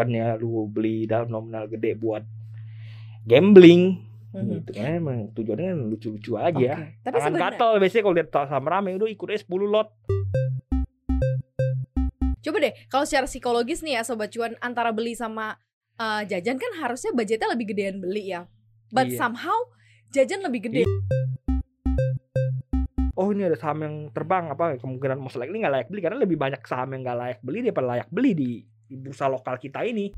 bukannya lu beli dalam nominal gede buat gambling Mhm. gitu kan emang tujuannya kan lucu-lucu aja Oke. Tapi tangan sebenarnya gatel biasanya kalau lihat saham rame udah ikut aja 10 lot coba deh kalau secara psikologis nih ya sobat cuan antara beli sama uh, jajan kan harusnya budgetnya lebih gedean beli ya. But Iya. somehow jajan lebih gede. oh ini ada saham yang terbang apa kemungkinan most likely nggak layak beli karena lebih banyak saham yang nggak layak beli daripada layak beli di, di bursa lokal kita ini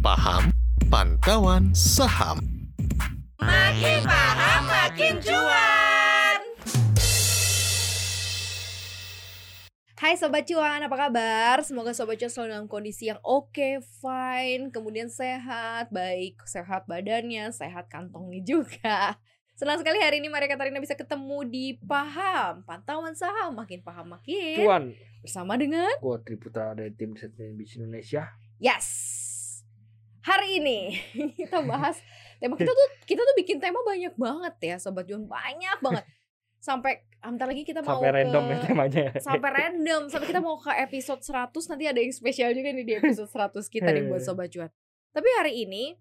Paham Pantauan Saham Makin paham makin cuan. Hai Sobat Cuan, apa kabar? Semoga Sobat Cuan selalu dalam kondisi yang oke, fine, kemudian sehat, baik sehat badannya, sehat kantongnya juga. Senang sekali hari ini Maria Katarina bisa ketemu di Paham, Pantauan Saham, makin paham makin. cuan Bersama dengan gue Triputra dari tim CNBC Indonesia Yes. Hari ini kita bahas tema kita tuh kita tuh bikin tema banyak banget ya sobat Juan banyak banget. Sampai bentar lagi kita mau sampai ke random ya temanya sampai random sampai kita mau ke episode 100 nanti ada yang spesial juga nih di episode 100 kita nih buat sobat Cuan. Tapi hari ini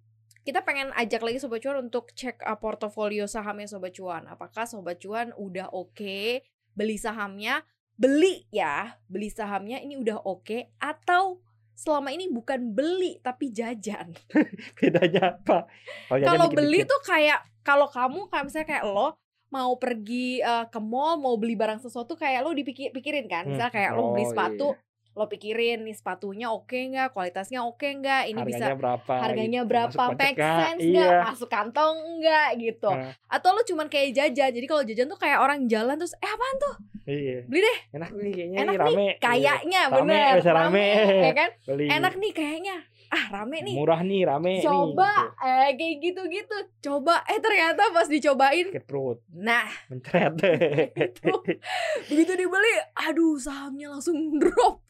kita pengen ajak lagi sobat cuan untuk cek uh, portofolio sahamnya sobat cuan. Apakah sobat cuan udah oke beli sahamnya? Beli ya, beli sahamnya ini udah oke atau selama ini bukan beli tapi jajan. bedanya apa jajan Kalau dikit-dikit. beli tuh kayak kalau kamu kayak misalnya kayak lo mau pergi uh, ke mall mau beli barang sesuatu kayak lo dipikir pikirin kan. Misalnya kayak lo beli Oh, sepatu, iya. Lo pikirin nih sepatunya oke nggak, kualitasnya oke nggak, ini bisa harganya berapa harganya gitu. berapa, Masuk make nggak? sense iya nggak, masuk kantong nggak gitu. Nah, Atau lo cuman kayak jajan. Jadi kalau jajan tuh kayak orang jalan terus eh apaan tuh? iya Beli deh. enak nih kayaknya Enak nih rame Kayaknya Rame, bener. bisa rame. ya kan? beli Enak nih kayaknya. Ah, rame nih. murah nih rame nih Coba gitu. eh kayak gitu-gitu. Coba eh ternyata pas dicobain sakit perut nah mencret begitu dibeli aduh sahamnya langsung drop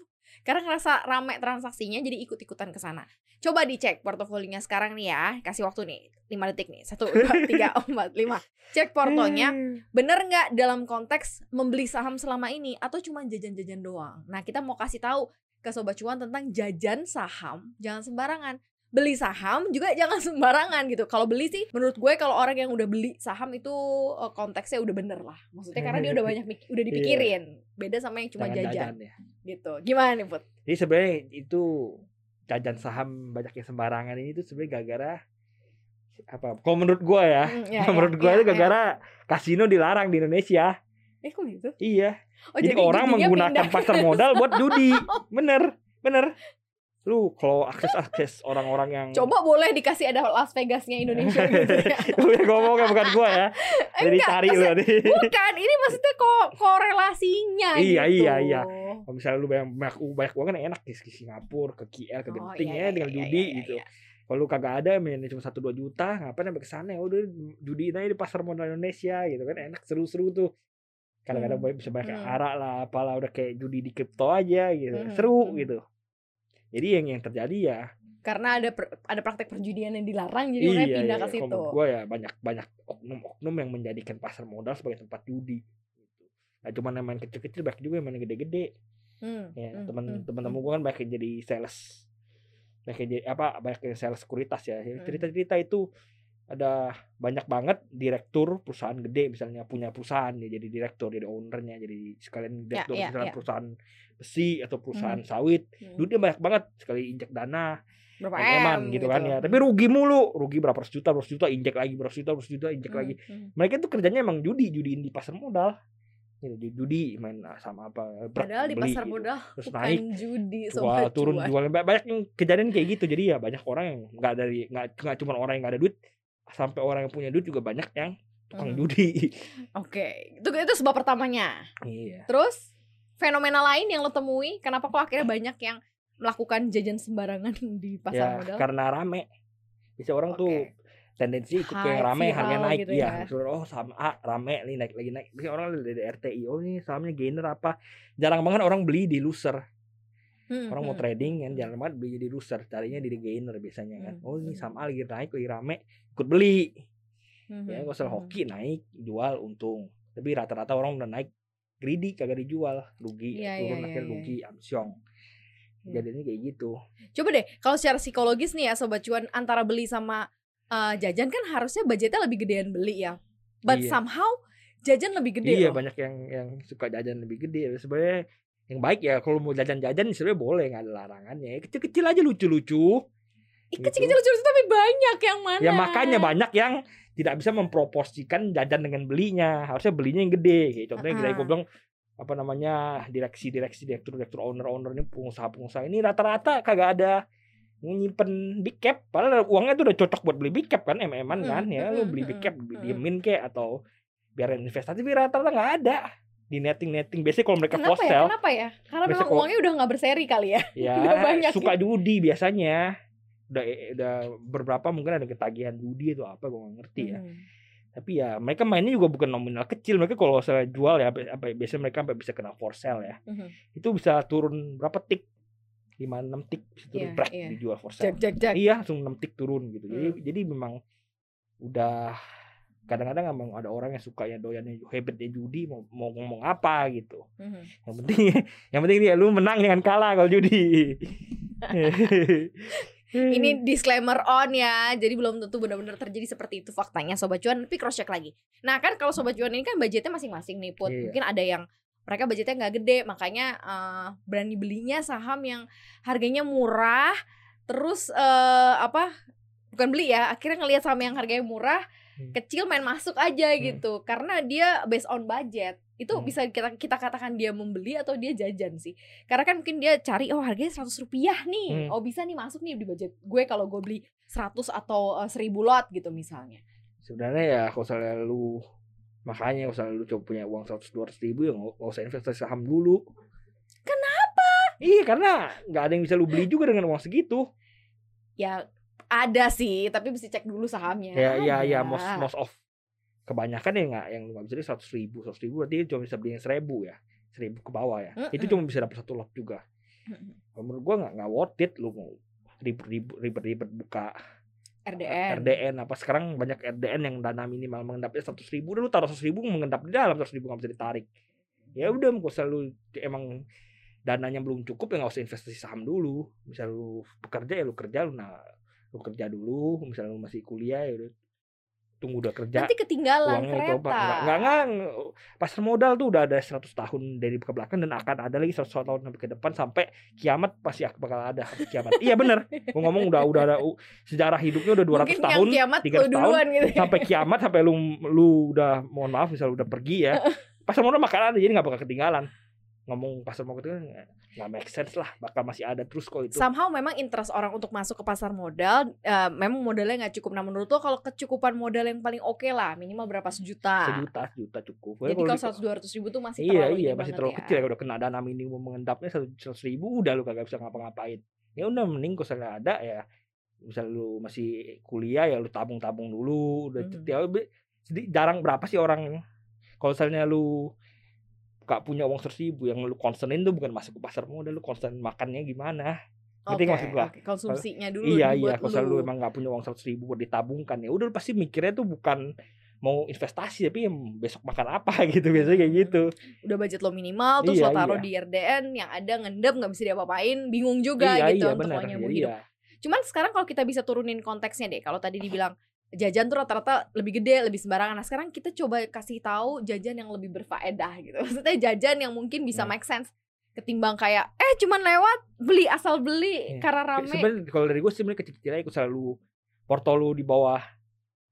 karena ngerasa rame transaksinya jadi ikut-ikutan ke sana. Coba dicek portofolinya sekarang nih ya. Kasih waktu nih 5 detik nih. Satu dua tiga empat lima. Cek portonya. Bener nggak dalam konteks membeli saham selama ini atau cuma jajan-jajan doang? Nah kita mau kasih tahu ke sobat cuan tentang jajan saham. Jangan sembarangan. Beli saham juga jangan sembarangan gitu. Kalau beli sih menurut gue kalau orang yang udah beli saham itu eh, konteksnya udah bener lah. Maksudnya karena dia udah banyak udah dipikirin. Beda sama yang cuma Jangan jajan. ya gitu. Gimana nih put? Jadi sebenarnya itu jajan saham banyak yang sembarangan ini tuh sebenarnya gara-gara apa kalau menurut gua ya Hmm, ya, menurut ya, gua ya, itu ya. gara-gara kasino dilarang di Indonesia. Eh kok gitu? Iya. Oh, jadi, orang judinya menggunakan pindah. pasar modal buat judi. Bener bener lu kalau akses akses orang-orang yang coba boleh dikasih ada Las Vegasnya Indonesia gitu ya. Lu yang ngomong kan bukan gua ya. Jadi Enggak, cari lu bukan ini maksudnya kok korelasinya Iya, gitu. iya, iya. kalau misalnya lu banyak banyak, banyak uang kan enak ke Singapura ke KL ke Oh, Genting iya, ya iya, tinggal iya, judi iya, gitu. iya. kalau lu kagak ada main cuma satu dua juta ngapain sampai ke sana? Ya udah judi aja di pasar modal Indonesia gitu kan enak seru-seru tuh. Kadang-kadang Hmm, bisa banyak hmm. arak lah apalah udah kayak judi di kripto aja gitu. Hmm, seru hmm. gitu jadi yang yang terjadi ya karena ada per- ada praktek perjudian yang dilarang jadi iya, pindah iya, ke situ gua ya banyak banyak oknum-oknum yang menjadikan pasar modal sebagai tempat judi gitu. Nah, cuma yang main kecil-kecil banyak juga yang main gede-gede Hmm, ya hmm, teman hmm, teman-teman gua kan banyak yang jadi sales banyak yang jadi apa banyak yang sales sekuritas ya Hmm. cerita-cerita itu ada banyak banget direktur perusahaan gede misalnya punya perusahaan dia jadi direktur jadi ownernya jadi sekalian direktur ya, misalnya ya. perusahaan besi atau perusahaan Hmm. sawit hmm. duitnya banyak banget sekali injek dana berapa eman M gitu kan ya tapi rugi mulu rugi berapa ratus juta berapa ratus juta injek lagi berapa ratus juta berapa ratus juta injek Hmm, lagi hmm. mereka tuh kerjanya emang judi judiin di pasar modal gitu, ju- judi main sama apa brek, padahal di beli pasar gitu. modal terus bukan naik judi jual turun jual Ba- banyak yang kejadian kayak gitu jadi ya banyak orang yang nggak dari nggak cuma orang yang nggak ada duit sampai orang yang punya duit juga banyak yang tukang Hmm. judi. Oke itu itu sebab pertamanya. Iya. Terus fenomena lain yang lo temui kenapa kok akhirnya banyak yang melakukan jajan sembarangan di pasar ya modal? karena rame. Bisa orang tuh Oke. tendensi ikut ke yang rame harga viral naik. gitu iya ya. Misalnya, oh saham A rame nih naik lagi naik. Biasanya orang dari RTI oh ini sahamnya gainer apa? Jarang banget orang beli di loser Hmm, orang mau hmm. trading kan jarang banget beli di loser carinya di gainer biasanya kan Hmm, oh ini hmm. saham A lagi naik lagi rame ikut beli Hmm, ya hmm, kalau hmm. hoki naik jual untung tapi rata-rata orang udah naik greedy kagak dijual rugi Iya, turun iya, akhirnya iya, rugi amsyong Iya. jadinya kayak gitu Coba deh, kalau secara psikologis nih ya sobat cuan antara beli sama eh, jajan kan harusnya budgetnya lebih gedean beli ya. But Iya. somehow jajan lebih gede iya loh. banyak yang yang suka jajan lebih gede sebenarnya yang baik ya kalau mau jajan-jajan sebenarnya boleh nggak ada larangannya kecil-kecil aja lucu-lucu gitu. kecil-kecil lucu tapi banyak yang mana? ya makanya banyak yang tidak bisa memproporsikan jajan dengan belinya harusnya belinya yang gede kayak contohnya Uh-uh. kayak gue bilang apa namanya direksi-direksi direktur-direktur owner-owner ini pengusaha-pengusaha ini rata-rata kagak ada nyimpen big cap padahal uangnya tuh udah cocok buat beli big cap kan mm-an Hmm, kan ya lu hmm, beli big cap hmm. diemin kek atau biar investasi tapi rata-rata nggak ada di netting netting biasanya kalau mereka Kenapa ya? sell Kenapa ya? Karena memang uangnya udah nggak berseri kali ya. ya Udah banyak suka ya? judi biasanya udah udah beberapa mungkin ada ketagihan judi atau apa gue nggak ngerti ya Hmm. tapi ya mereka mainnya juga bukan nominal kecil mereka kalau saya jual ya apa biasanya mereka sampai bisa kena for sale ya Mhm. itu bisa turun berapa tik lima enam tik bisa turun Iya, brek iya. dijual for sale jak jak. iya langsung 6 tik turun gitu jadi Hmm. jadi memang udah kadang-kadang emang ada orang yang sukanya doyannya hebatnya judi mau, mau ngomong apa gitu Mhm. yang penting yang penting dia lu menang jangan kalah kalau judi Ini disclaimer on ya, jadi belum tentu benar-benar terjadi seperti itu faktanya sobat cuan. Tapi cross check lagi. Nah kan kalau sobat cuan ini kan budgetnya masing-masing nih put. Iya. Mungkin ada yang mereka budgetnya nggak gede, makanya eh, berani belinya saham yang harganya murah. Terus eh, apa? Bukan beli ya, akhirnya ngelihat saham yang harganya murah, Hmm. kecil main masuk aja Hmm. gitu. Karena dia based on budget. Itu Hmm. bisa kita kita katakan dia membeli atau dia jajan sih. Karena kan mungkin dia cari oh harganya 100 rupiah nih. Hmm. Oh bisa nih masuk nih di budget gue kalau gue beli 100 atau 1000 lot gitu misalnya. sebenarnya ya kalau misalnya lu makanya kalau misalnya lu coba punya uang 100 200 ribu ya nggak usah investasi saham dulu Kenapa? iya karena nggak ada yang bisa lu beli juga dengan uang segitu Ya ada sih, tapi mesti cek dulu sahamnya. ya ya ya most most of kebanyakan ya nggak yang nggak bisa seratus ribu seratus ribu berarti cuma bisa beli yang seribu ya seribu ke bawah ya itu Mm-mm. cuma bisa dapat satu lot juga. Kalau menurut gua nggak nggak worth it lu mau ribet ribet ribet ribet buka RDN. RDN apa sekarang banyak RDN yang dana minimal mengendapnya seratus ribu lu taruh seratus ribu mengendap di dalam seratus ribu nggak bisa ditarik ya udah kalau misalnya lu emang dananya belum cukup ya nggak usah investasi saham dulu misal lu bekerja ya lu kerja lu nah lu kerja dulu misalnya lu masih kuliah ya udah tunggu udah kerja Nanti ketinggalan uangnya itu apa? Kereta. nggak nggak nggak pasar modal tuh udah ada 100 tahun dari ke belakang dan akan ada lagi 100 tahun sampai ke depan sampai kiamat pasti bakal ada kiamat. Iya bener. Gua ngomong udah udah ada sejarah hidupnya udah 200 Mungkin tahun kiamat 300 lu tahun gitu. sampai kiamat sampai lu lu udah mohon maaf misal udah pergi ya. Pasar modal bakal ada jadi nggak bakal ketinggalan. Ngomong pasar modal itu nggak make sense lah bakal masih ada terus kok itu Somehow memang interest orang untuk masuk ke pasar modal eh, memang modalnya nggak cukup. Nah menurut lo kalau kecukupan modal yang paling oke lah minimal berapa sejuta. sejuta sejuta cukup Jadi Kalau seratus dua ratus ribu tuh masih iya terlalu iya masih terlalu ya. kecil ya udah kena dana minimum mengendapnya seratus ribu udah lu kagak bisa ngapa-ngapain ya udah mending kalau ada ya misal lu masih kuliah ya lu tabung-tabung dulu udah Mhm. ya, be- sedi- jarang berapa sih orang kalau misalnya lu gak punya uang seratus ribu yang lu concernin tuh bukan masuk ke pasar modal lu concern makannya gimana Oke, Ngerti maksud gua? oke. konsumsinya dulu iya iya kalau lu. lu emang gak punya uang seratus ribu buat ditabungkan ya udah lu pasti mikirnya tuh bukan mau investasi tapi besok makan apa gitu biasanya kayak gitu udah budget lo minimal terus Iya, lo taruh iya. di RDN yang ada ngendap nggak bisa diapa-apain bingung juga iya gitu iya untuk nyambung jadi hidup ya cuman sekarang kalau kita bisa turunin konteksnya deh kalau tadi dibilang jajan tuh rata-rata lebih gede lebih sembarangan. Nah sekarang kita coba kasih tahu jajan yang lebih berfaedah gitu. Maksudnya jajan yang mungkin bisa Hmm. make sense ketimbang kayak eh cuman lewat beli asal beli Iya. karena rame. sebenarnya kalau dari gue sih sebenarnya kecil-kecil aja kalau selalu porto lu di bawah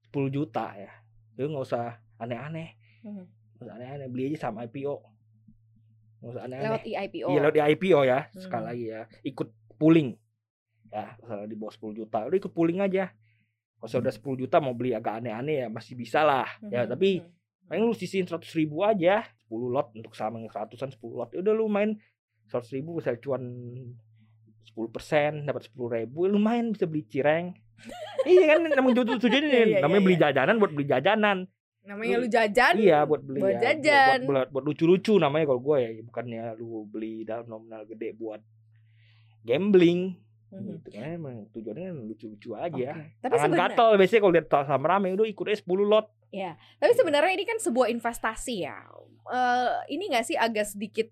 10 juta ya. Lu nggak usah aneh-aneh. Mhm. nggak usah aneh-aneh beli aja sama IPO nggak usah aneh-aneh. Lewat EIPO iya lewat di IPO ya sekali Hmm. lagi ya. Ikut pooling. Ya kalau di bawah 10 juta udah ikut pooling aja kalau sudah 10 juta mau beli agak aneh-aneh ya masih bisa lah ya Mhm. tapi Mhm. paling lu sisihin 100 ribu aja 10 lot untuk saham yang seratusan 10 lot Ya udah lu main 100 ribu bisa cuan 10 persen dapat 10 ribu ya lumayan bisa beli cireng iya kan namanya tujuan tujuannya Iya, iya, namanya iya, beli iya. jajanan buat beli jajanan namanya lu jajan iya buat beli buat ya, jajan. buat, buat, buat lucu-lucu namanya kalau gue ya bukannya lu beli dalam nominal gede buat gambling Mhm. gitu kan emang tujuannya kan lucu-lucu aja Oke. tapi tangan sebenarnya gatel biasanya kalau lihat sama rame udah ikut aja 10 lot Tapi sebenarnya ini kan sebuah investasi ya. Eh ini gak sih agak sedikit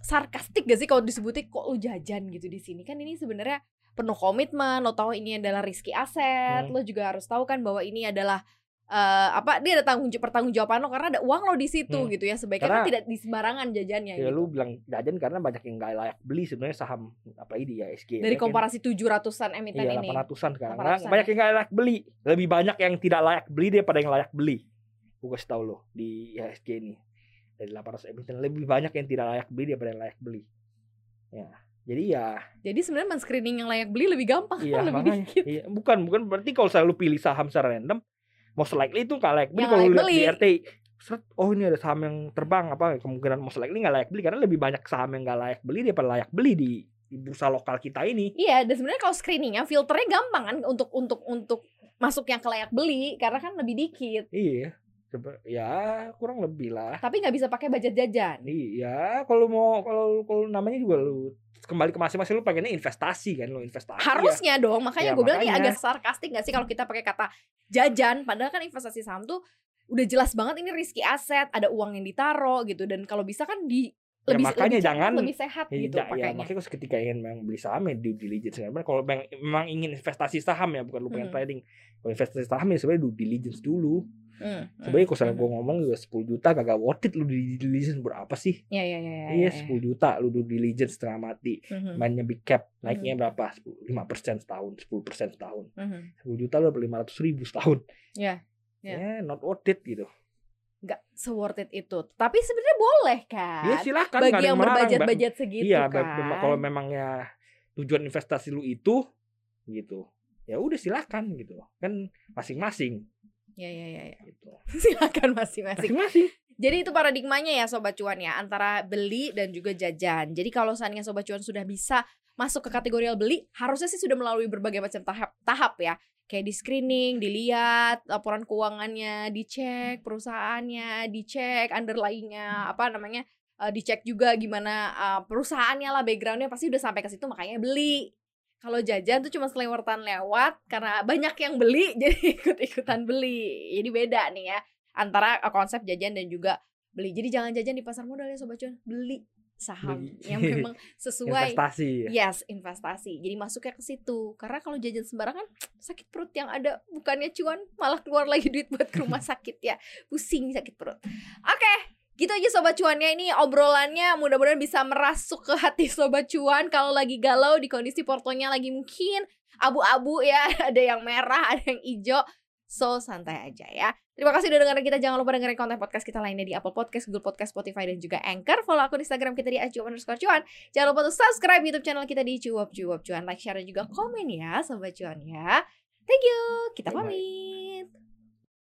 sarkastik gak sih kalau disebutin kok lu jajan gitu di sini kan ini sebenarnya penuh komitmen lo tahu ini adalah risky aset Hmm. lo juga harus tahu kan bahwa ini adalah eh, apa dia ada tanggung pertanggung jawaban lo karena ada uang lo di situ Hmm. gitu ya sebaiknya Karena- kan tidak di sembarangan jajannya Ya gitu lu bilang jajan karena banyak yang nggak layak beli sebenarnya saham apalagi di ISG. dari Banyak yang- komparasi 700-an emiten Iya, ini 800-an sekarang. 800-an Karena banyak ya. yang nggak layak beli. Lebih banyak yang tidak layak beli daripada yang layak beli. Gue kasih tau lo di IHSG ini. Dari 800 emiten lebih banyak yang tidak layak beli daripada yang layak beli. Ya. Jadi ya, jadi sebenarnya men-screening yang layak beli lebih gampang iya lebih makanya. dikit Iya, bukan bukan berarti kalau saya lu pilih saham secara random, most likely itu nggak layak beli kalau lihat di. Seret, oh ini ada saham yang terbang apa kemungkinan most likely nggak layak beli karena lebih banyak saham yang nggak layak beli daripada layak beli di, di bursa lokal kita ini. Iya, dan sebenarnya kalau screeningnya filternya gampang kan untuk untuk untuk masuk yang ke layak beli karena kan lebih dikit. Iya. Coba ya kurang lebih lah. Tapi nggak bisa pakai budget jajan. Iya, kalau mau kalau kalau namanya juga lu kembali ke masing-masing lu pengennya investasi kan lu investasi. ya. Harusnya dong, makanya Ya, gue bilang ini makanya. agak sarkastik gak sih kalau kita pakai kata jajan, padahal kan investasi saham tuh udah jelas banget ini risky aset, ada uang yang ditaro gitu dan kalau bisa kan di Ya, lebih makanya lebih jangan- lebih sehat Ya, gitu ya, pakainya. makanya gua ketika ingin memang beli saham ya due diligence kan. Kalau memang, memang ingin investasi saham ya bukan lu pengen Hmm. trading. Kalau investasi saham ya sebenarnya due diligence dulu. Hmm, Sebenarnya hmm, kalau hmm. gue ngomong juga 10 juta kagak worth it lu due diligence berapa sih? Iya iya iya iya. Iya 10 juta lu due diligence setengah mati. Mhm, Mainnya big cap naiknya berapa? 5% setahun, 10% setahun. mhm. 10 juta lu dapat 500 ribu setahun. Iya, iya. Ya, not worth it gitu. Nggak se-worth it itu. Tapi sebenarnya boleh kan. Ya silakan nggak Bagi yang berbudget-budget segitu Iya, kan. kalau memangnya tujuan investasi lu itu gitu. Ya udah silakan gitu. Kan masing-masing Iya iya iya. iya. gitu. Silakan masing-masing. Masing-masing. Jadi itu paradigmanya ya sobat cuan ya antara beli dan juga jajan. Jadi kalau seandainya sobat cuan sudah bisa masuk ke kategori beli, harusnya sih sudah melalui berbagai macam tahap tahap ya. Kayak di screening, dilihat laporan keuangannya, dicek perusahaannya, dicek underlyingnya apa namanya, eh, dicek juga gimana eh, perusahaannya lah backgroundnya pasti udah sampai ke situ makanya beli. Kalau jajan tuh cuma selewertan lewat karena banyak yang beli jadi ikut-ikutan beli. Jadi beda nih ya antara uh, konsep jajan dan juga beli. Jadi jangan jajan di pasar modal ya sobat cuan, beli saham Beli. yang memang sesuai Investasi ya. Yes, investasi. Jadi masuknya ke situ. Karena kalau jajan sembarangan sakit perut yang ada bukannya cuan malah keluar lagi duit buat ke rumah sakit ya. Pusing sakit perut. Oke, gitu aja sobat cuannya ini obrolannya mudah-mudahan bisa merasuk ke hati sobat cuan kalau lagi galau di kondisi portonya lagi mungkin abu-abu ya, ada yang merah, ada yang hijau. So santai aja ya. Terima kasih udah dengerin kita. Jangan lupa dengerin konten podcast kita lainnya di Apple Podcast, Google Podcast, Spotify, dan juga Anchor. Follow akun Instagram kita di @cuap underscore cuan. Jangan lupa untuk subscribe YouTube channel kita di Cuap Cuap Cuan. Like, share, dan juga komen ya, Sobat Cuan ya. Thank you. Kita pamit.